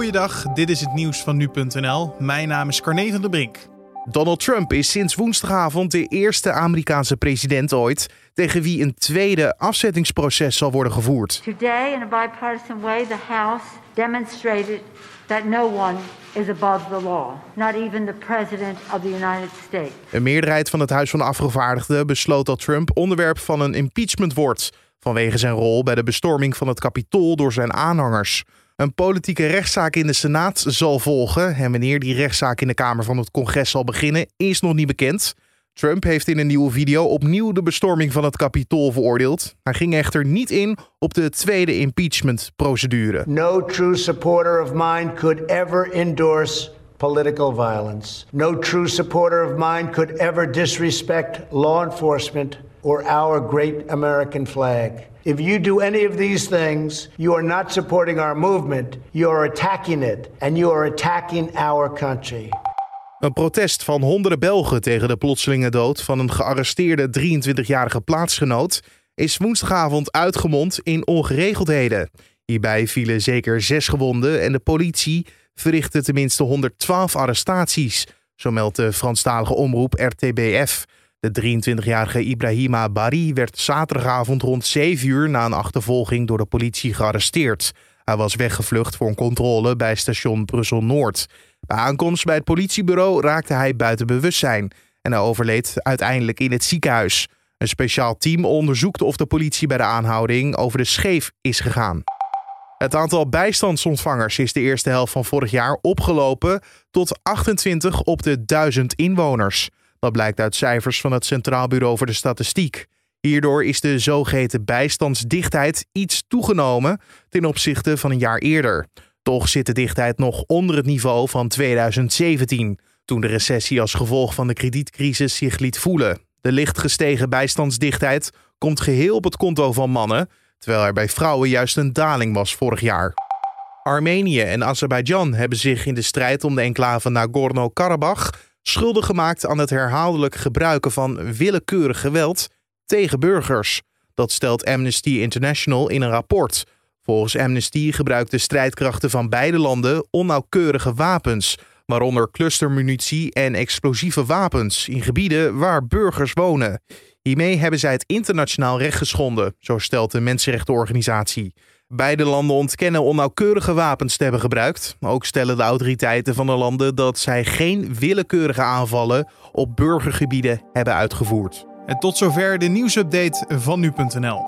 Goeiedag, dit is het nieuws van nu.nl. Mijn naam is Carne van der Brink. Donald Trump is sinds woensdagavond de eerste Amerikaanse president ooit tegen wie een tweede afzettingsproces zal worden gevoerd. Today, in a bipartisan way, the House demonstrated that no one is above the law, not even the President of the United States. Een meerderheid van het Huis van Afgevaardigden besloot dat Trump onderwerp van een impeachment wordt vanwege zijn rol bij de bestorming van het Capitool door zijn aanhangers. Een politieke rechtszaak in de Senaat zal volgen en wanneer die rechtszaak in de Kamer van het Congres zal beginnen is nog niet bekend. Trump heeft in een nieuwe video opnieuw de bestorming van het Capitool veroordeeld. Hij ging echter niet in op de tweede impeachment-procedure. No true supporter of mine could ever endorse political violence. No true supporter of mine could ever disrespect law enforcement or our great American flag. If you do any of these things, you are not supporting our movement, you are attacking it, and you are attacking our country. Een protest van honderden Belgen tegen de plotselinge dood van een gearresteerde 23-jarige plaatsgenoot is woensdagavond uitgemond in ongeregeldheden. Hierbij vielen zeker zes gewonden en de politie verrichtte tenminste 112 arrestaties, zo meldt de Franstalige omroep RTBF. De 23-jarige Ibrahima Bari werd zaterdagavond rond 7 uur na een achtervolging door de politie gearresteerd. Hij was weggevlucht voor een controle bij station Brussel-Noord. Bij aankomst bij het politiebureau raakte hij buiten bewustzijn en hij overleed uiteindelijk in het ziekenhuis. Een speciaal team onderzoekt of de politie bij de aanhouding over de scheef is gegaan. Het aantal bijstandsontvangers is de eerste helft van vorig jaar opgelopen tot 28 op de 1000 inwoners. Dat blijkt uit cijfers van het Centraal Bureau voor de Statistiek. Hierdoor is de zogeheten bijstandsdichtheid iets toegenomen ten opzichte van een jaar eerder. Toch zit de dichtheid nog onder het niveau van 2017, toen de recessie als gevolg van de kredietcrisis zich liet voelen. De licht gestegen bijstandsdichtheid komt geheel op het konto van mannen, terwijl er bij vrouwen juist een daling was vorig jaar. Armenië en Azerbeidzjan hebben zich in de strijd om de enclave Nagorno-Karabakh schuldig gemaakt aan het herhaaldelijk gebruiken van willekeurig geweld tegen burgers. Dat stelt Amnesty International in een rapport. Volgens Amnesty gebruikten strijdkrachten van beide landen onnauwkeurige wapens, waaronder clustermunitie en explosieve wapens in gebieden waar burgers wonen. Hiermee hebben zij het internationaal recht geschonden, zo stelt de mensenrechtenorganisatie. Beide landen ontkennen onnauwkeurige wapens te hebben gebruikt. Ook stellen de autoriteiten van de landen dat zij geen willekeurige aanvallen op burgergebieden hebben uitgevoerd. En tot zover de nieuwsupdate van nu.nl.